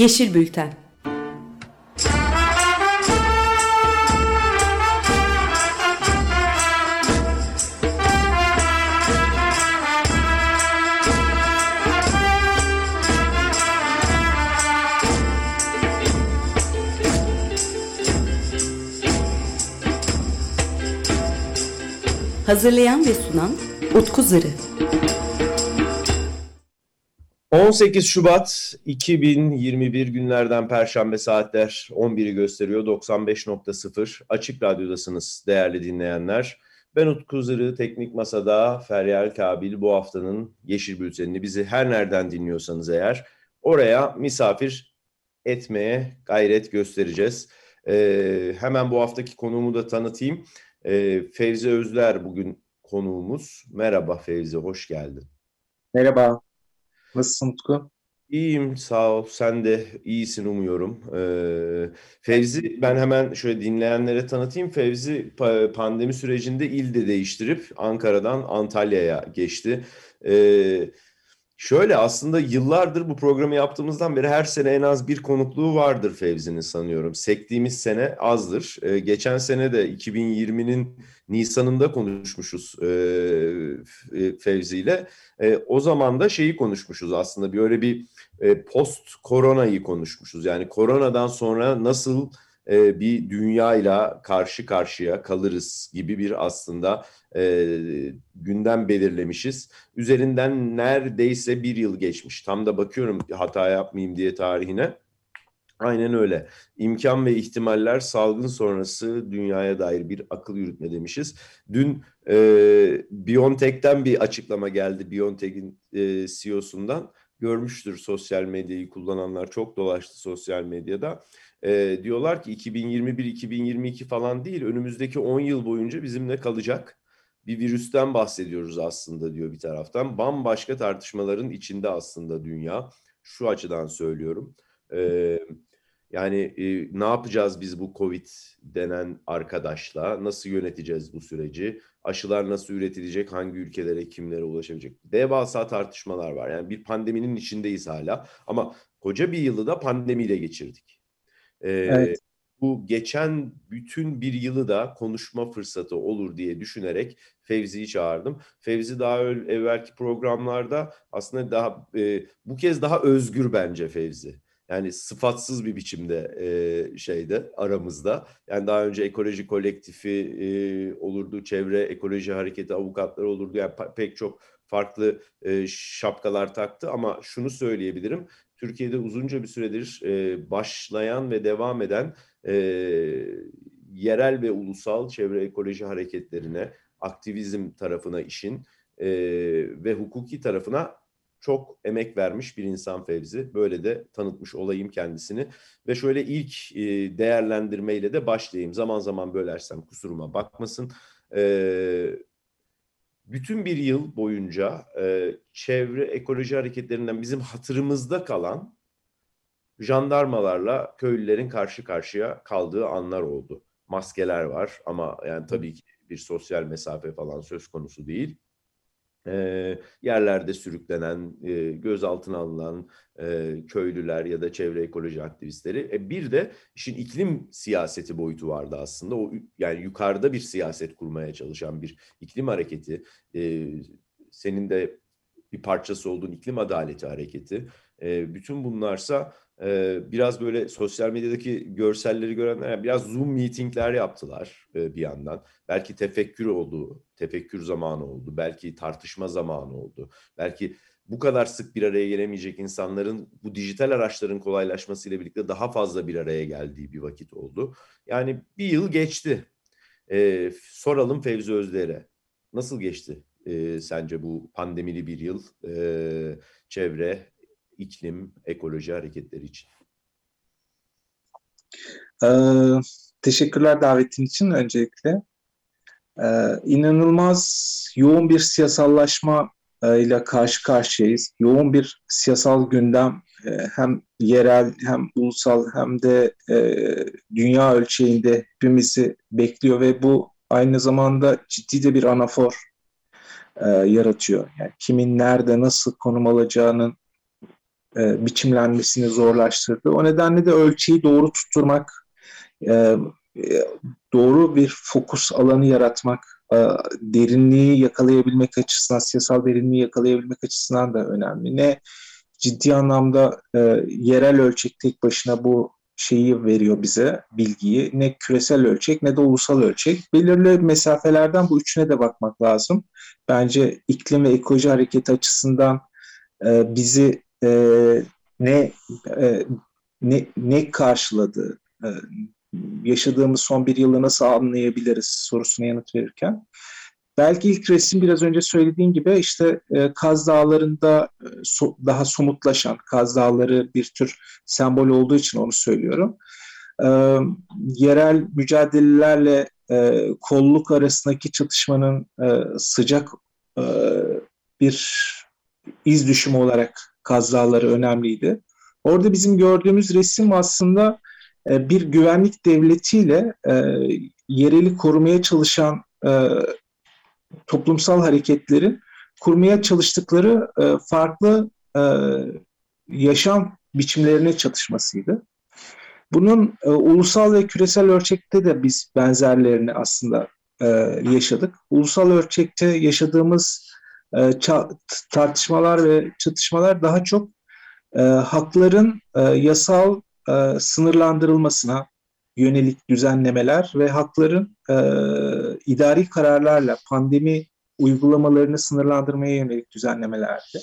Yeşil Bülten Hazırlayan ve sunan Utku Zırı. 18 Şubat 2021 günlerden Perşembe saatler 11'i gösteriyor. 95.0 Açık Radyo'dasınız değerli dinleyenler. Ben Utku Zırı, Teknik Masa'da Feryal Kabil bu haftanın Yeşil Bülteni'ni bizi her nereden dinliyorsanız eğer oraya misafir etmeye gayret göstereceğiz. Ee, hemen bu haftaki konuğumu da tanıtayım. E, Fevzi Özler bugün konuğumuz. Merhaba Fevzi, hoş geldin. Merhaba, nasılsın Utku? İyiyim, sağ ol. Sen de iyisin umuyorum. Ee, Fevzi, ben hemen şöyle dinleyenlere tanıtayım. Fevzi pandemi sürecinde il de değiştirip Ankara'dan Antalya'ya geçti. Ee, Şöyle aslında yıllardır bu programı yaptığımızdan beri her sene en az bir konukluğu vardır Fevzi'nin sanıyorum. Sektiğimiz sene azdır. Ee, geçen sene de 2020'nin Nisan'ında konuşmuşuz e, e, Fevzi ile. E, o zaman da şeyi konuşmuşuz aslında. Böyle bir e, post koronayı konuşmuşuz. Yani koronadan sonra nasıl e, bir dünyayla karşı karşıya kalırız gibi bir aslında e, gündem belirlemişiz. Üzerinden neredeyse bir yıl geçmiş. Tam da bakıyorum hata yapmayayım diye tarihine. Aynen öyle. İmkan ve ihtimaller salgın sonrası dünyaya dair bir akıl yürütme demişiz. Dün e, BioNTech'ten bir açıklama geldi. BioNTech'in e, CEO'sundan. Görmüştür sosyal medyayı kullananlar çok dolaştı sosyal medyada. E, diyorlar ki 2021-2022 falan değil önümüzdeki 10 yıl boyunca bizimle kalacak bir virüsten bahsediyoruz aslında diyor bir taraftan. Bambaşka tartışmaların içinde aslında dünya. Şu açıdan söylüyorum. Ee, yani e, ne yapacağız biz bu Covid denen arkadaşla? Nasıl yöneteceğiz bu süreci? Aşılar nasıl üretilecek? Hangi ülkelere, kimlere ulaşabilecek? Devasa tartışmalar var. Yani bir pandeminin içindeyiz hala. Ama koca bir yılı da pandemiyle geçirdik. Ee, evet bu geçen bütün bir yılı da konuşma fırsatı olur diye düşünerek Fevzi'yi çağırdım. Fevzi daha evvelki programlarda aslında daha e, bu kez daha özgür bence Fevzi. Yani sıfatsız bir biçimde e, şeyde aramızda. Yani daha önce ekoloji kolektifi e, olurdu, çevre ekoloji hareketi avukatları olurdu. Yani pek çok farklı e, şapkalar taktı ama şunu söyleyebilirim. Türkiye'de uzunca bir süredir e, başlayan ve devam eden e, yerel ve ulusal çevre ekoloji hareketlerine, aktivizm tarafına işin e, ve hukuki tarafına çok emek vermiş bir insan Fevzi. Böyle de tanıtmış olayım kendisini. Ve şöyle ilk e, değerlendirmeyle de başlayayım. Zaman zaman bölersem kusuruma bakmasın. E, bütün bir yıl boyunca e, çevre ekoloji hareketlerinden bizim hatırımızda kalan jandarmalarla köylülerin karşı karşıya kaldığı anlar oldu. Maskeler var ama yani tabii ki bir sosyal mesafe falan söz konusu değil. E, yerlerde sürüklenen, e, gözaltına alınan e, köylüler ya da çevre ekoloji aktivistleri. E, bir de işin iklim siyaseti boyutu vardı aslında. O yani yukarıda bir siyaset kurmaya çalışan bir iklim hareketi. E, senin de bir parçası olduğun iklim adaleti hareketi. E, bütün bunlarsa e, biraz böyle sosyal medyadaki görselleri görenler yani biraz Zoom meetingler yaptılar e, bir yandan. Belki tefekkür oldu, tefekkür zamanı oldu. Belki tartışma zamanı oldu. Belki bu kadar sık bir araya gelemeyecek insanların bu dijital araçların kolaylaşmasıyla birlikte daha fazla bir araya geldiği bir vakit oldu. Yani bir yıl geçti. E, soralım Fevzi Özder'e. Nasıl geçti e, sence bu pandemili bir yıl e, çevre, iklim, ekoloji hareketleri için. Ee, teşekkürler davetin için öncelikle. Ee, inanılmaz yoğun bir siyasallaşma e, ile karşı karşıyayız. Yoğun bir siyasal gündem e, hem yerel hem ulusal hem de e, dünya ölçeğinde hepimizi bekliyor ve bu aynı zamanda ciddi de bir anafor e, yaratıyor. Yani kimin nerede nasıl konum alacağının e, biçimlenmesini zorlaştırdı. O nedenle de ölçeği doğru tutturmak, e, e, doğru bir fokus alanı yaratmak, e, derinliği yakalayabilmek açısından, siyasal derinliği yakalayabilmek açısından da önemli. Ne ciddi anlamda e, yerel ölçek tek başına bu şeyi veriyor bize bilgiyi. Ne küresel ölçek ne de ulusal ölçek. Belirli mesafelerden bu üçüne de bakmak lazım. Bence iklim ve ekoloji hareketi açısından e, bizi e, ne e, ne ne karşıladı, e, yaşadığımız son bir yılı nasıl anlayabiliriz sorusuna yanıt verirken. Belki ilk resim biraz önce söylediğim gibi işte e, Kaz Dağları'nda e, so, daha somutlaşan, Kaz Dağları bir tür sembol olduğu için onu söylüyorum. E, yerel mücadelelerle e, kolluk arasındaki çatışmanın e, sıcak e, bir iz düşümü olarak Kaz Dağları önemliydi. Orada bizim gördüğümüz resim aslında e, bir güvenlik devletiyle e, yereli korumaya çalışan e, toplumsal hareketlerin kurmaya çalıştıkları farklı yaşam biçimlerine çatışmasıydı. Bunun e, ulusal ve küresel ölçekte de biz benzerlerini aslında e, yaşadık. Ulusal ölçekte yaşadığımız e, tartışmalar ve çatışmalar daha çok e, hakların e, yasal e, sınırlandırılmasına yönelik düzenlemeler ve hakların e, idari kararlarla pandemi uygulamalarını sınırlandırmaya yönelik düzenlemelerdi.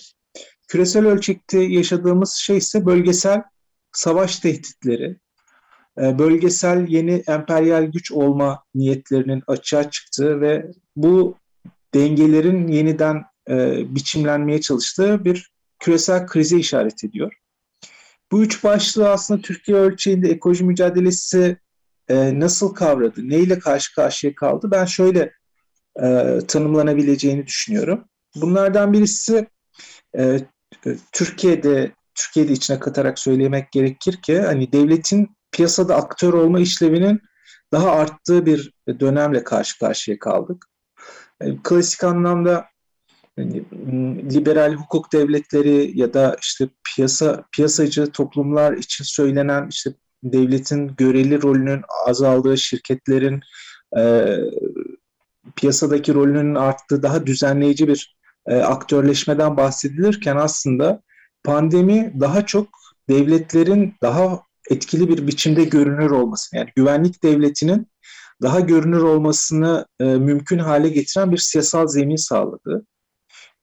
Küresel ölçekte yaşadığımız şey ise bölgesel savaş tehditleri, e, bölgesel yeni emperyal güç olma niyetlerinin açığa çıktığı ve bu dengelerin yeniden e, biçimlenmeye çalıştığı bir küresel krize işaret ediyor. Bu üç başlığı aslında Türkiye ölçeğinde ekoloji mücadelesi e, nasıl kavradı, neyle karşı karşıya kaldı ben şöyle e, tanımlanabileceğini düşünüyorum. Bunlardan birisi e, Türkiye'de Türkiye'de içine katarak söylemek gerekir ki hani devletin piyasada aktör olma işlevinin daha arttığı bir dönemle karşı karşıya kaldık. E, klasik anlamda yani, liberal hukuk devletleri ya da işte piyasa piyasacı toplumlar için söylenen işte devletin göreli rolünün azaldığı, şirketlerin e, piyasadaki rolünün arttığı daha düzenleyici bir e, aktörleşmeden bahsedilirken aslında pandemi daha çok devletlerin daha etkili bir biçimde görünür olması, yani güvenlik devletinin daha görünür olmasını e, mümkün hale getiren bir siyasal zemin sağladı.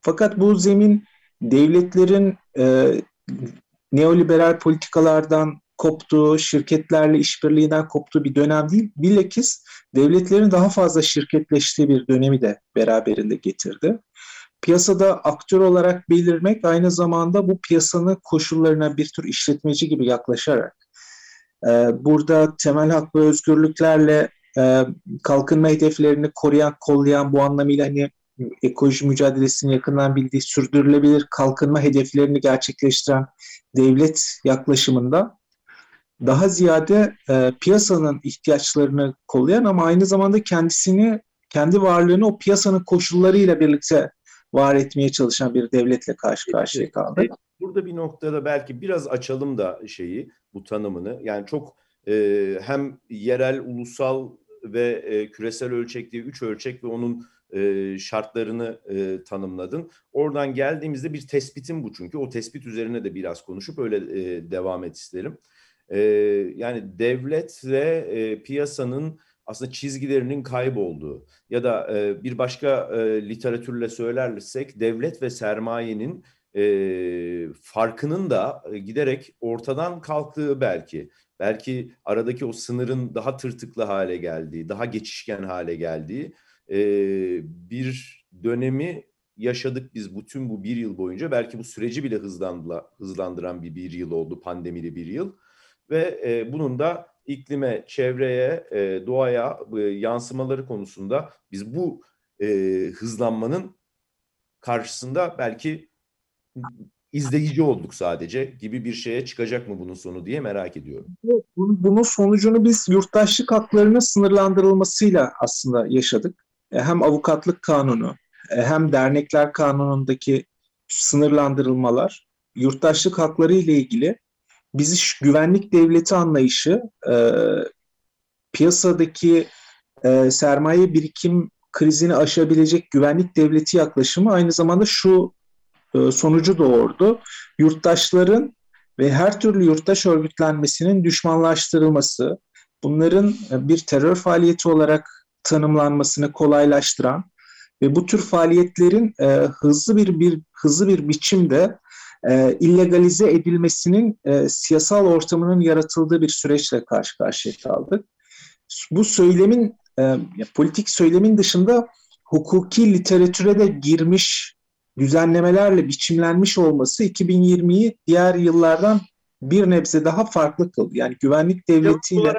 Fakat bu zemin devletlerin e, neoliberal politikalardan koptuğu, şirketlerle işbirliğinden koptuğu bir dönem değil. Bilakis devletlerin daha fazla şirketleştiği bir dönemi de beraberinde getirdi. Piyasada aktör olarak belirmek aynı zamanda bu piyasanın koşullarına bir tür işletmeci gibi yaklaşarak e, burada temel hak ve özgürlüklerle e, kalkınma hedeflerini koruyan, kollayan bu anlamıyla hani ekoloji mücadelesini yakından bildiği sürdürülebilir kalkınma hedeflerini gerçekleştiren devlet yaklaşımında daha ziyade e, piyasanın ihtiyaçlarını kollayan ama aynı zamanda kendisini, kendi varlığını o piyasanın koşullarıyla birlikte var etmeye çalışan bir devletle karşı karşıya kaldı. Burada bir noktada belki biraz açalım da şeyi, bu tanımını. Yani çok e, hem yerel, ulusal ve e, küresel ölçek diye üç ölçek ve onun şartlarını e, tanımladın. Oradan geldiğimizde bir tespitim bu çünkü. O tespit üzerine de biraz konuşup öyle e, devam et isterim. E, yani devlet ve e, piyasanın aslında çizgilerinin kaybolduğu ya da e, bir başka e, literatürle söylersek devlet ve sermayenin e, farkının da giderek ortadan kalktığı belki. Belki aradaki o sınırın daha tırtıklı hale geldiği, daha geçişken hale geldiği e, bir dönemi yaşadık biz bütün bu bir yıl boyunca. Belki bu süreci bile hızlandıran bir bir yıl oldu, pandemili bir yıl. Ve e, bunun da iklime, çevreye, e, doğaya e, yansımaları konusunda biz bu e, hızlanmanın karşısında belki izleyici olduk sadece gibi bir şeye çıkacak mı bunun sonu diye merak ediyorum. Bunun sonucunu biz yurttaşlık haklarının sınırlandırılmasıyla aslında yaşadık. E, hem avukatlık kanunu e, hem dernekler kanunundaki sınırlandırılmalar yurttaşlık hakları ile ilgili bizi güvenlik devleti anlayışı, e, piyasadaki e, sermaye birikim krizini aşabilecek güvenlik devleti yaklaşımı aynı zamanda şu e, sonucu doğurdu. Yurttaşların ve her türlü yurttaş örgütlenmesinin düşmanlaştırılması, bunların e, bir terör faaliyeti olarak tanımlanmasını kolaylaştıran ve bu tür faaliyetlerin e, hızlı bir bir hızlı bir biçimde e, illegalize edilmesinin e, siyasal ortamının yaratıldığı bir süreçle karşı karşıya kaldık. Bu söylemin e, politik söylemin dışında hukuki literatüre de girmiş düzenlemelerle biçimlenmiş olması 2020'yi diğer yıllardan bir nebze daha farklı kıldı. Yani güvenlik devletiyle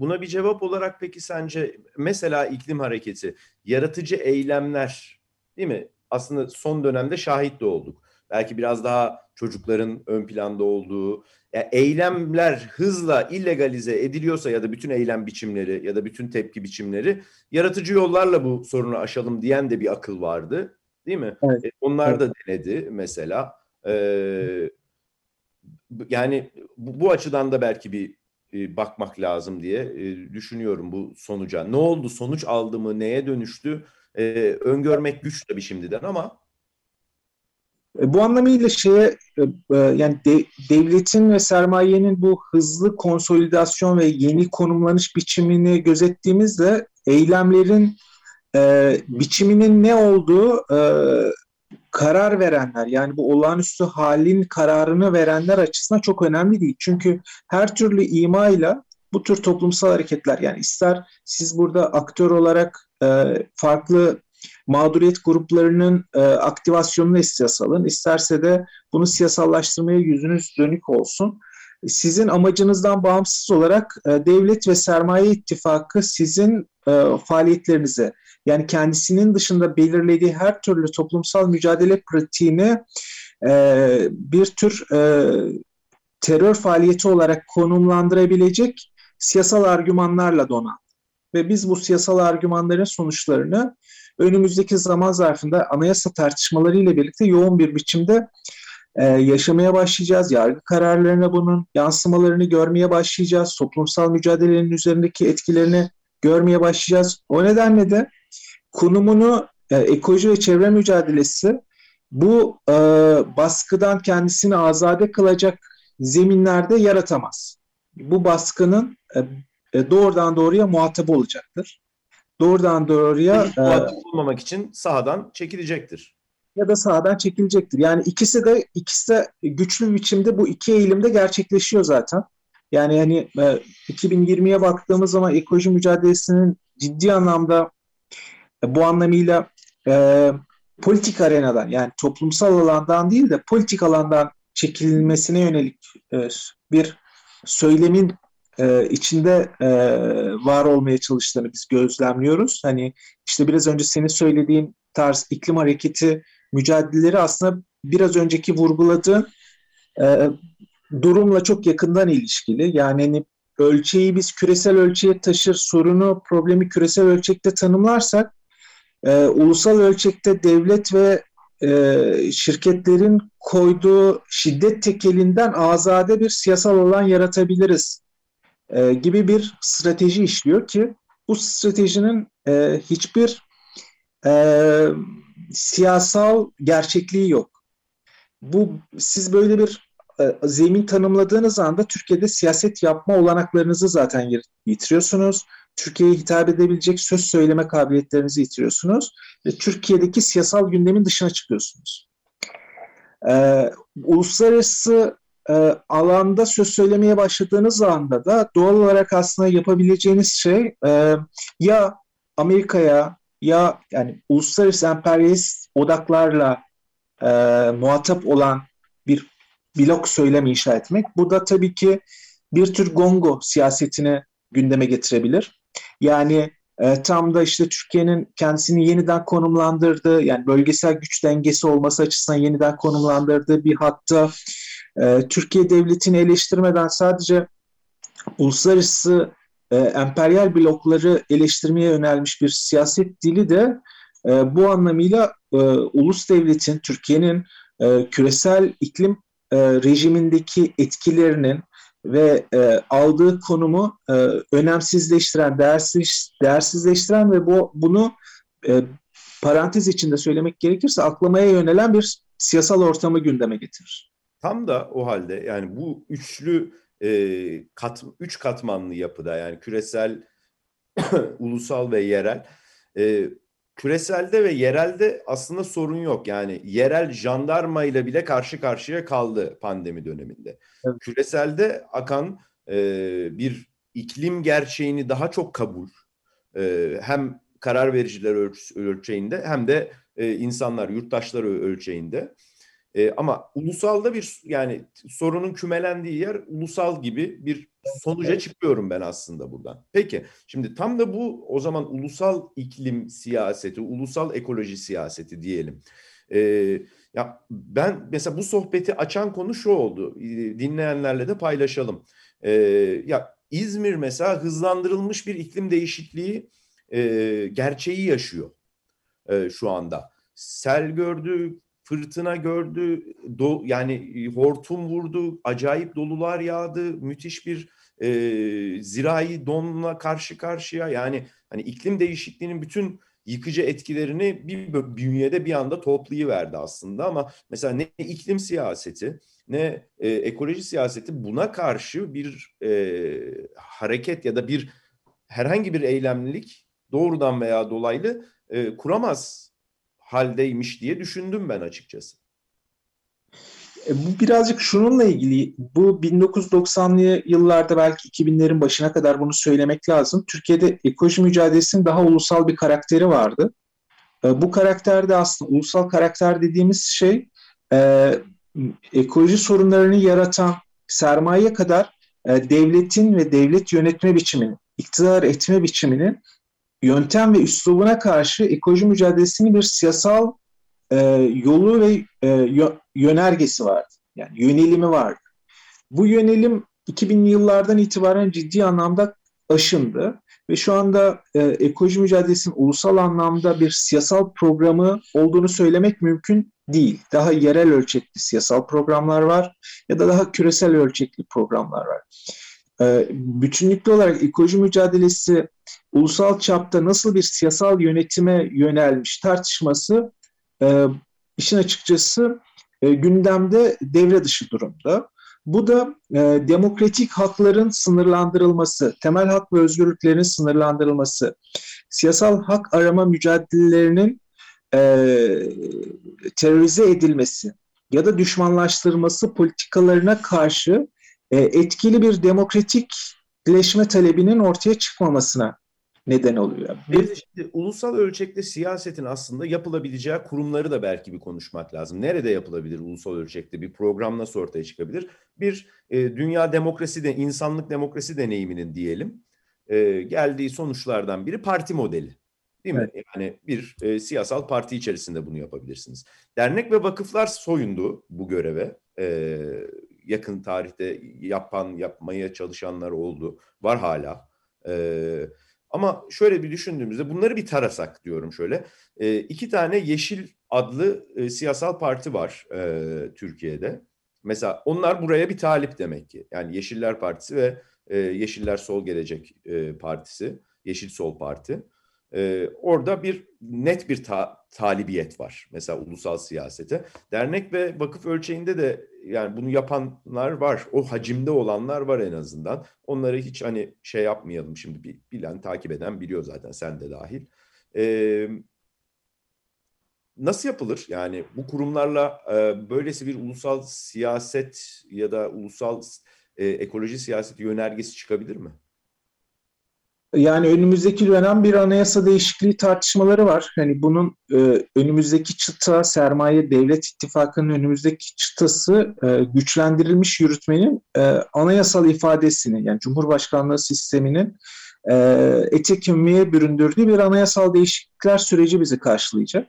Buna bir cevap olarak peki sence mesela iklim hareketi, yaratıcı eylemler değil mi? Aslında son dönemde şahit de olduk. Belki biraz daha çocukların ön planda olduğu, yani eylemler hızla illegalize ediliyorsa ya da bütün eylem biçimleri ya da bütün tepki biçimleri yaratıcı yollarla bu sorunu aşalım diyen de bir akıl vardı. Değil mi? Evet. E, onlar evet. da denedi mesela. Ee, yani bu, bu açıdan da belki bir e, bakmak lazım diye e, düşünüyorum bu sonuca. Ne oldu? Sonuç aldı mı? Neye dönüştü? E, öngörmek güç tabii şimdiden ama bu anlamıyla şeye yani de, devletin ve sermayenin bu hızlı konsolidasyon ve yeni konumlanış biçimini gözettiğimizde eylemlerin biçiminin ne olduğu karar verenler yani bu olağanüstü halin kararını verenler açısından çok önemli değil. Çünkü her türlü imayla bu tür toplumsal hareketler yani ister siz burada aktör olarak e, farklı mağduriyet gruplarının e, aktivasyonunu esas alın. İsterse de bunu siyasallaştırmaya yüzünüz dönük olsun. Sizin amacınızdan bağımsız olarak e, devlet ve sermaye ittifakı sizin e, faaliyetlerinize yani kendisinin dışında belirlediği her türlü toplumsal mücadele pratiğini e, bir tür e, terör faaliyeti olarak konumlandırabilecek siyasal argümanlarla donan. Ve biz bu siyasal argümanların sonuçlarını önümüzdeki zaman zarfında anayasa tartışmaları ile birlikte yoğun bir biçimde e, yaşamaya başlayacağız. Yargı kararlarına bunun yansımalarını görmeye başlayacağız. Toplumsal mücadelenin üzerindeki etkilerini görmeye başlayacağız. O nedenle de konumunu e, ekoloji ve çevre mücadelesi bu e, baskıdan kendisini azade kılacak zeminlerde yaratamaz. Bu baskının e, e doğrudan doğruya muhatabı olacaktır doğrudan doğruya Hiç muhatap e, olmamak için sahadan çekilecektir. Ya da sahadan çekilecektir. Yani ikisi de ikisi de güçlü biçimde bu iki eğilimde gerçekleşiyor zaten. Yani hani e, 2020'ye baktığımız zaman ekoloji mücadelesinin ciddi anlamda e, bu anlamıyla e, politik arenadan yani toplumsal alandan değil de politik alandan çekilmesine yönelik e, bir söylemin e, içinde e, var olmaya çalıştığını biz gözlemliyoruz. Hani işte biraz önce senin söylediğin tarz iklim hareketi mücadeleleri aslında biraz önceki vurguladığın e, durumla çok yakından ilişkili. Yani hani ölçeği biz küresel ölçeğe taşır, sorunu, problemi küresel ölçekte tanımlarsak e, ulusal ölçekte devlet ve e, şirketlerin koyduğu şiddet tekelinden azade bir siyasal alan yaratabiliriz e, gibi bir strateji işliyor ki bu stratejinin e, hiçbir e, siyasal gerçekliği yok. Bu siz böyle bir e, zemin tanımladığınız anda Türkiye'de siyaset yapma olanaklarınızı zaten yitiriyorsunuz. Türkiye'ye hitap edebilecek söz söyleme kabiliyetlerinizi yitiriyorsunuz ve Türkiye'deki siyasal gündemin dışına çıkıyorsunuz. Ee, uluslararası e, alanda söz söylemeye başladığınız anda da doğal olarak aslında yapabileceğiniz şey e, ya Amerika'ya ya yani uluslararası emperyalist odaklarla e, muhatap olan bir blok söylemi inşa etmek. Bu da tabii ki bir tür gongo siyasetini gündeme getirebilir. Yani e, tam da işte Türkiye'nin kendisini yeniden konumlandırdığı yani bölgesel güç dengesi olması açısından yeniden konumlandırdığı bir hatta e, Türkiye devletini eleştirmeden sadece uluslararası e, emperyal blokları eleştirmeye yönelmiş bir siyaset dili de e, bu anlamıyla e, ulus devletin, Türkiye'nin e, küresel iklim e, rejimindeki etkilerinin ve e, aldığı konumu e, önemsizleştiren, değersiz, değersizleştiren ve bu bunu e, parantez içinde söylemek gerekirse aklamaya yönelen bir siyasal ortamı gündeme getirir. Tam da o halde yani bu üçlü e, kat, üç katmanlı yapıda yani küresel, ulusal ve yerel e, küreselde ve yerelde aslında sorun yok. Yani yerel jandarma ile bile karşı karşıya kaldı pandemi döneminde. Evet. Küreselde akan e, bir iklim gerçeğini daha çok kabul e, hem karar vericiler ölç ölçeğinde hem de e, insanlar, yurttaşlar ölçeğinde. E, ama ulusalda bir yani sorunun kümelendiği yer ulusal gibi bir sonuca çıkıyorum ben aslında buradan. Peki şimdi tam da bu o zaman ulusal iklim siyaseti, ulusal ekoloji siyaseti diyelim. E, ya ben mesela bu sohbeti açan konu şu oldu. Dinleyenlerle de paylaşalım. E, ya İzmir mesela hızlandırılmış bir iklim değişikliği e, gerçeği yaşıyor e, şu anda. Sel gördü, fırtına gördü, do, yani hortum vurdu, acayip dolular yağdı, müthiş bir e, zirai donla karşı karşıya. Yani hani iklim değişikliğinin bütün yıkıcı etkilerini bir bünyede bir anda toplayıverdi aslında ama mesela ne iklim siyaseti ne e, ekoloji siyaseti buna karşı bir e, hareket ya da bir herhangi bir eylemlilik doğrudan veya dolaylı e, kuramaz haldeymiş diye düşündüm ben açıkçası. E, bu birazcık şununla ilgili. Bu 1990'lı yıllarda belki 2000'lerin başına kadar bunu söylemek lazım. Türkiye'de ekoloji mücadelesinin daha ulusal bir karakteri vardı. E, bu karakterde aslında ulusal karakter dediğimiz şey e, ekoloji sorunlarını yaratan sermaye kadar devletin ve devlet yönetme biçiminin, iktidar etme biçiminin yöntem ve üslubuna karşı ekoloji mücadelesinin bir siyasal e, yolu ve e, yönergesi vardı. Yani yönelimi vardı. Bu yönelim 2000'li yıllardan itibaren ciddi anlamda aşındı ve şu anda e, ekoloji mücadelesinin ulusal anlamda bir siyasal programı olduğunu söylemek mümkün değil. Daha yerel ölçekli siyasal programlar var ya da daha küresel ölçekli programlar var. E, bütünlüklü olarak ekoloji mücadelesi ulusal çapta nasıl bir siyasal yönetime yönelmiş tartışması e, işin açıkçası e, gündemde devre dışı durumda. Bu da e, demokratik hakların sınırlandırılması, temel hak ve özgürlüklerin sınırlandırılması, siyasal hak arama mücadelelerinin e, terörize edilmesi ya da düşmanlaştırması politikalarına karşı etkili bir demokratikleşme talebinin ortaya çıkmamasına neden oluyor. Bir de şimdi ulusal ölçekte siyasetin aslında yapılabileceği kurumları da belki bir konuşmak lazım. Nerede yapılabilir ulusal ölçekte bir program nasıl ortaya çıkabilir? Bir e, dünya demokrasi de insanlık demokrasi deneyiminin diyelim e, geldiği sonuçlardan biri parti modeli. Değil mi? Evet. Yani bir e, siyasal parti içerisinde bunu yapabilirsiniz. Dernek ve vakıflar soyundu bu göreve. E, yakın tarihte yapan, yapmaya çalışanlar oldu. Var hala. Evet ama şöyle bir düşündüğümüzde bunları bir tarasak diyorum şöyle. E, iki tane Yeşil adlı e, siyasal parti var e, Türkiye'de. Mesela onlar buraya bir talip demek ki. Yani Yeşiller Partisi ve e, Yeşiller Sol Gelecek e, Partisi, Yeşil Sol Parti. E, orada bir net bir ta, talibiyet var mesela ulusal siyasete. Dernek ve vakıf ölçeğinde de yani bunu yapanlar var. O hacimde olanlar var en azından. Onları hiç hani şey yapmayalım şimdi bilen, takip eden biliyor zaten sen de dahil. Ee, nasıl yapılır? Yani bu kurumlarla e, böylesi bir ulusal siyaset ya da ulusal e, ekoloji siyaseti yönergesi çıkabilir mi? Yani önümüzdeki dönem bir anayasa değişikliği tartışmaları var. Hani bunun e, önümüzdeki çıta sermaye devlet ittifakının önümüzdeki çıtası e, güçlendirilmiş yürütmenin e, anayasal ifadesini yani Cumhurbaşkanlığı sisteminin e, etik kimliğe büründürdüğü bir anayasal değişiklikler süreci bizi karşılayacak.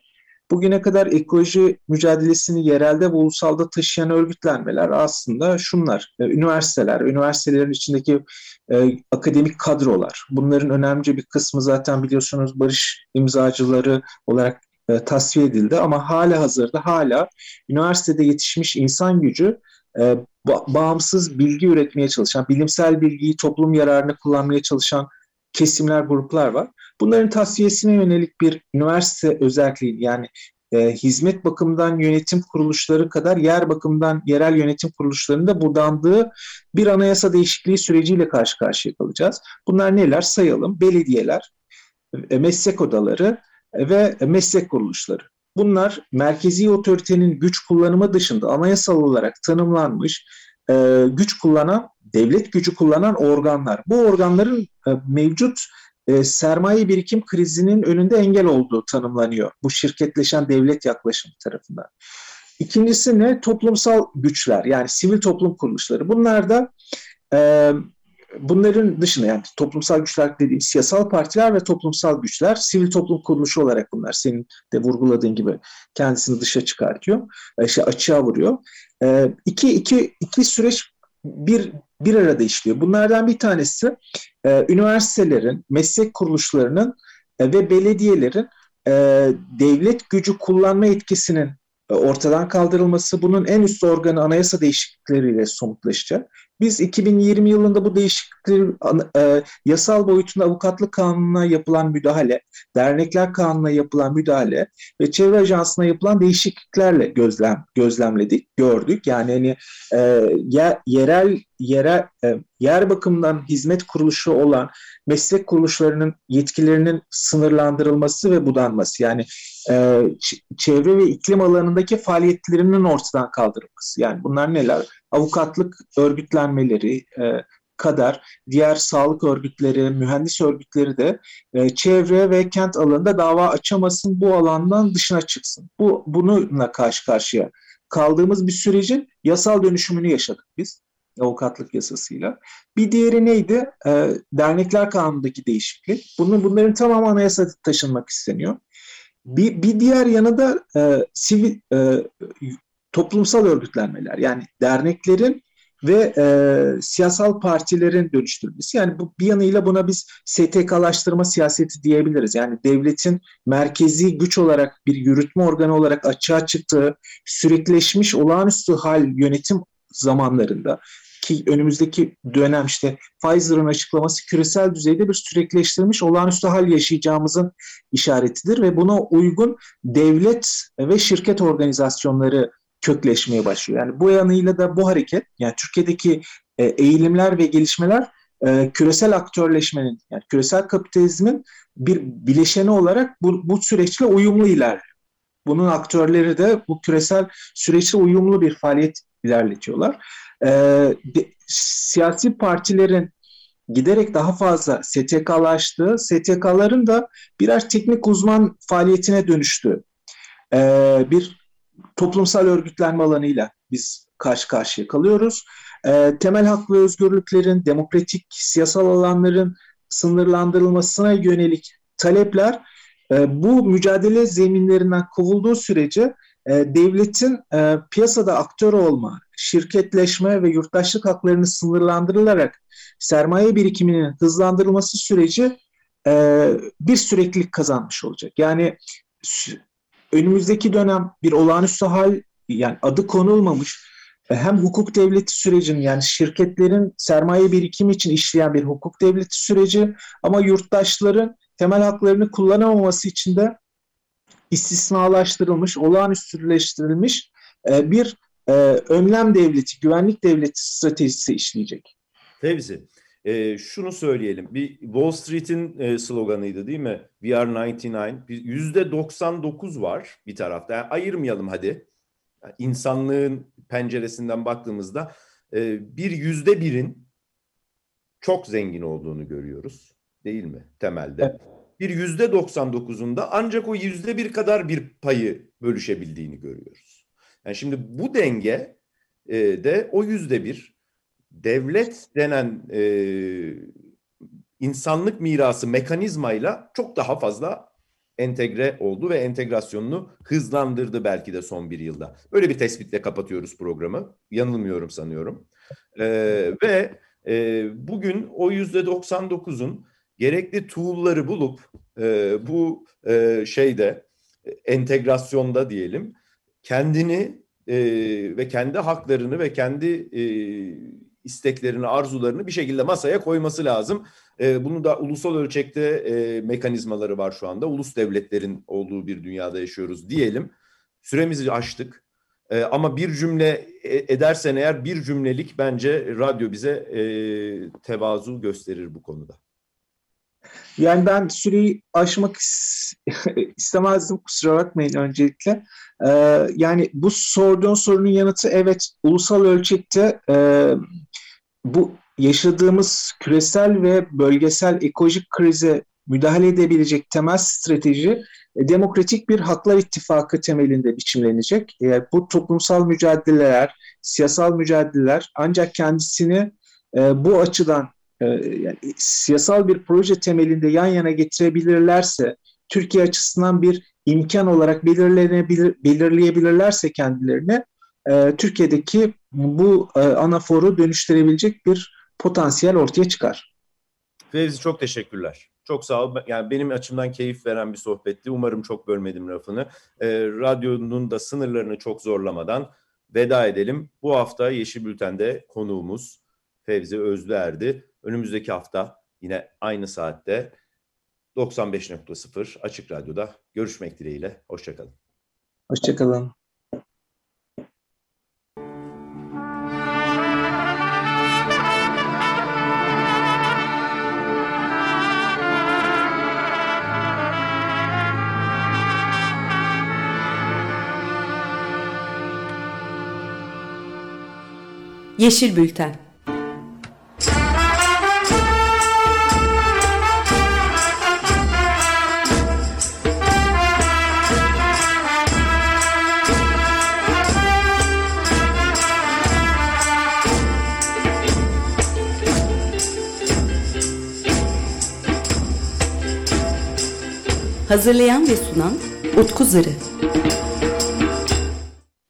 Bugüne kadar ekoloji mücadelesini yerelde ve ulusalda taşıyan örgütlenmeler aslında şunlar. E, üniversiteler, üniversitelerin içindeki e, akademik kadrolar. Bunların önemli bir kısmı zaten biliyorsunuz barış imzacıları olarak e, tasfiye edildi ama hala hazırda hala üniversitede yetişmiş insan gücü bağımsız bilgi üretmeye çalışan, bilimsel bilgiyi toplum yararını kullanmaya çalışan kesimler, gruplar var. Bunların tasfiyesine yönelik bir üniversite özelliği yani e, hizmet bakımından yönetim kuruluşları kadar yer bakımından yerel yönetim kuruluşlarında budandığı bir anayasa değişikliği süreciyle karşı karşıya kalacağız. Bunlar neler sayalım? Belediyeler, e, meslek odaları e, ve meslek kuruluşları. Bunlar merkezi otoritenin güç kullanımı dışında anayasal olarak tanımlanmış e, güç kullanan, devlet gücü kullanan organlar. Bu organların e, mevcut e, sermaye birikim krizinin önünde engel olduğu tanımlanıyor bu şirketleşen devlet yaklaşımı tarafından. İkincisi ne? Toplumsal güçler yani sivil toplum kuruluşları. Bunlar da e, bunların dışında yani toplumsal güçler dediğim siyasal partiler ve toplumsal güçler sivil toplum kuruluşu olarak bunlar senin de vurguladığın gibi kendisini dışa çıkartıyor, işte açığa vuruyor. E, iki, iki, iki süreç bir bir arada işliyor. Bunlardan bir tanesi e, üniversitelerin, meslek kuruluşlarının e, ve belediyelerin e, devlet gücü kullanma etkisinin e, ortadan kaldırılması, bunun en üst organı anayasa değişiklikleriyle somutlaşacak. Biz 2020 yılında bu değişiklikleri e, yasal boyutunda avukatlık kanununa yapılan müdahale, dernekler kanununa yapılan müdahale ve çevre ajansına yapılan değişikliklerle gözlem gözlemledik, gördük. Yani hani e, yer, yerel yerel e, yer bakımından hizmet kuruluşu olan meslek kuruluşlarının yetkilerinin sınırlandırılması ve budanması yani e, çevre ve iklim alanındaki faaliyetlerinin ortadan kaldırılması. Yani bunlar neler? Avukatlık örgütlenmeleri e, kadar diğer sağlık örgütleri, mühendis örgütleri de e, çevre ve kent alanında dava açamasın, bu alandan dışına çıksın. Bu bununla karşı karşıya kaldığımız bir sürecin yasal dönüşümünü yaşadık biz avukatlık yasasıyla. Bir diğeri neydi? E, dernekler kanunundaki değişiklik. Bunun, bunların tamamı anayasa taşınmak isteniyor. Bir, bir diğer yanı da e, sivil e, toplumsal örgütlenmeler yani derneklerin ve e, siyasal partilerin dönüştürülmesi. Yani bu bir yanıyla buna biz STK'laştırma siyaseti diyebiliriz. Yani devletin merkezi güç olarak bir yürütme organı olarak açığa çıktığı sürekleşmiş olağanüstü hal yönetim zamanlarında ki önümüzdeki dönem işte Pfizer'ın açıklaması küresel düzeyde bir sürekleştirilmiş olağanüstü hal yaşayacağımızın işaretidir ve buna uygun devlet ve şirket organizasyonları kökleşmeye başlıyor. Yani bu yanıyla da bu hareket yani Türkiye'deki e, eğilimler ve gelişmeler e, küresel aktörleşmenin yani küresel kapitalizmin bir bileşeni olarak bu, bu süreçle uyumlu ilerliyor. Bunun aktörleri de bu küresel süreçle uyumlu bir faaliyet ilerletiyorlar. E, siyasi partilerin giderek daha fazla STK'laştığı, STK'ların da birer teknik uzman faaliyetine dönüştüğü e, bir toplumsal örgütlenme alanıyla biz karşı karşıya kalıyoruz. E, temel hak ve özgürlüklerin, demokratik siyasal alanların sınırlandırılmasına yönelik talepler bu mücadele zeminlerinden kovulduğu sürece e, devletin e, piyasada aktör olma, şirketleşme ve yurttaşlık haklarını sınırlandırılarak sermaye birikiminin hızlandırılması süreci e, bir süreklilik kazanmış olacak. Yani önümüzdeki dönem bir olağanüstü hal yani adı konulmamış hem hukuk devleti sürecinin yani şirketlerin sermaye birikimi için işleyen bir hukuk devleti süreci ama yurttaşların temel haklarını kullanamaması için de istisnalaştırılmış, olağanüstüleştirilmiş e, bir e, önlem devleti, güvenlik devleti stratejisi işleyecek. Fevzi, e, şunu söyleyelim. Bir Wall Street'in e, sloganıydı değil mi? We are 99. Yüzde 99 var bir tarafta. Yani ayırmayalım hadi. Yani insanlığın penceresinden baktığımızda e, bir yüzde birin çok zengin olduğunu görüyoruz. Değil mi temelde? Evet. Bir yüzde 99'unda ancak o yüzde bir kadar bir payı bölüşebildiğini görüyoruz. Yani şimdi bu denge e, de o yüzde bir devlet denen e, insanlık mirası mekanizmayla çok daha fazla entegre oldu ve entegrasyonunu hızlandırdı belki de son bir yılda. Böyle bir tespitle kapatıyoruz programı. Yanılmıyorum sanıyorum. E, ve e, bugün o yüzde 99'un gerekli tool'ları bulup e, bu e, şeyde entegrasyonda diyelim kendini e, ve kendi haklarını ve kendi e, isteklerini, arzularını bir şekilde masaya koyması lazım. E, bunu da ulusal ölçekte e, mekanizmaları var şu anda. Ulus devletlerin olduğu bir dünyada yaşıyoruz diyelim. Süremizi aştık. E, ama bir cümle e, edersen eğer bir cümlelik bence radyo bize e, tevazu gösterir bu konuda. Yani ben süreyi aşmak istemezdim kusura bakmayın öncelikle. Ee, yani bu sorduğun sorunun yanıtı evet ulusal ölçekte e, bu yaşadığımız küresel ve bölgesel ekolojik krize müdahale edebilecek temel strateji e, demokratik bir haklar ittifakı temelinde biçimlenecek. E, bu toplumsal mücadeleler, siyasal mücadeleler ancak kendisini e, bu açıdan yani siyasal bir proje temelinde yan yana getirebilirlerse, Türkiye açısından bir imkan olarak belirlenebilir, belirleyebilirlerse kendilerini, e, Türkiye'deki bu e, anaforu dönüştürebilecek bir potansiyel ortaya çıkar. Fevzi çok teşekkürler. Çok sağ ol. Yani benim açımdan keyif veren bir sohbetti. Umarım çok bölmedim lafını. E, radyonun da sınırlarını çok zorlamadan veda edelim. Bu hafta Yeşil Bülten'de konuğumuz Fevzi Özlüer'di. Önümüzdeki hafta yine aynı saatte 95.0 Açık Radyo'da görüşmek dileğiyle. Hoşçakalın. Hoşçakalın. Yeşil Bülten Hazırlayan ve sunan Utku Zırı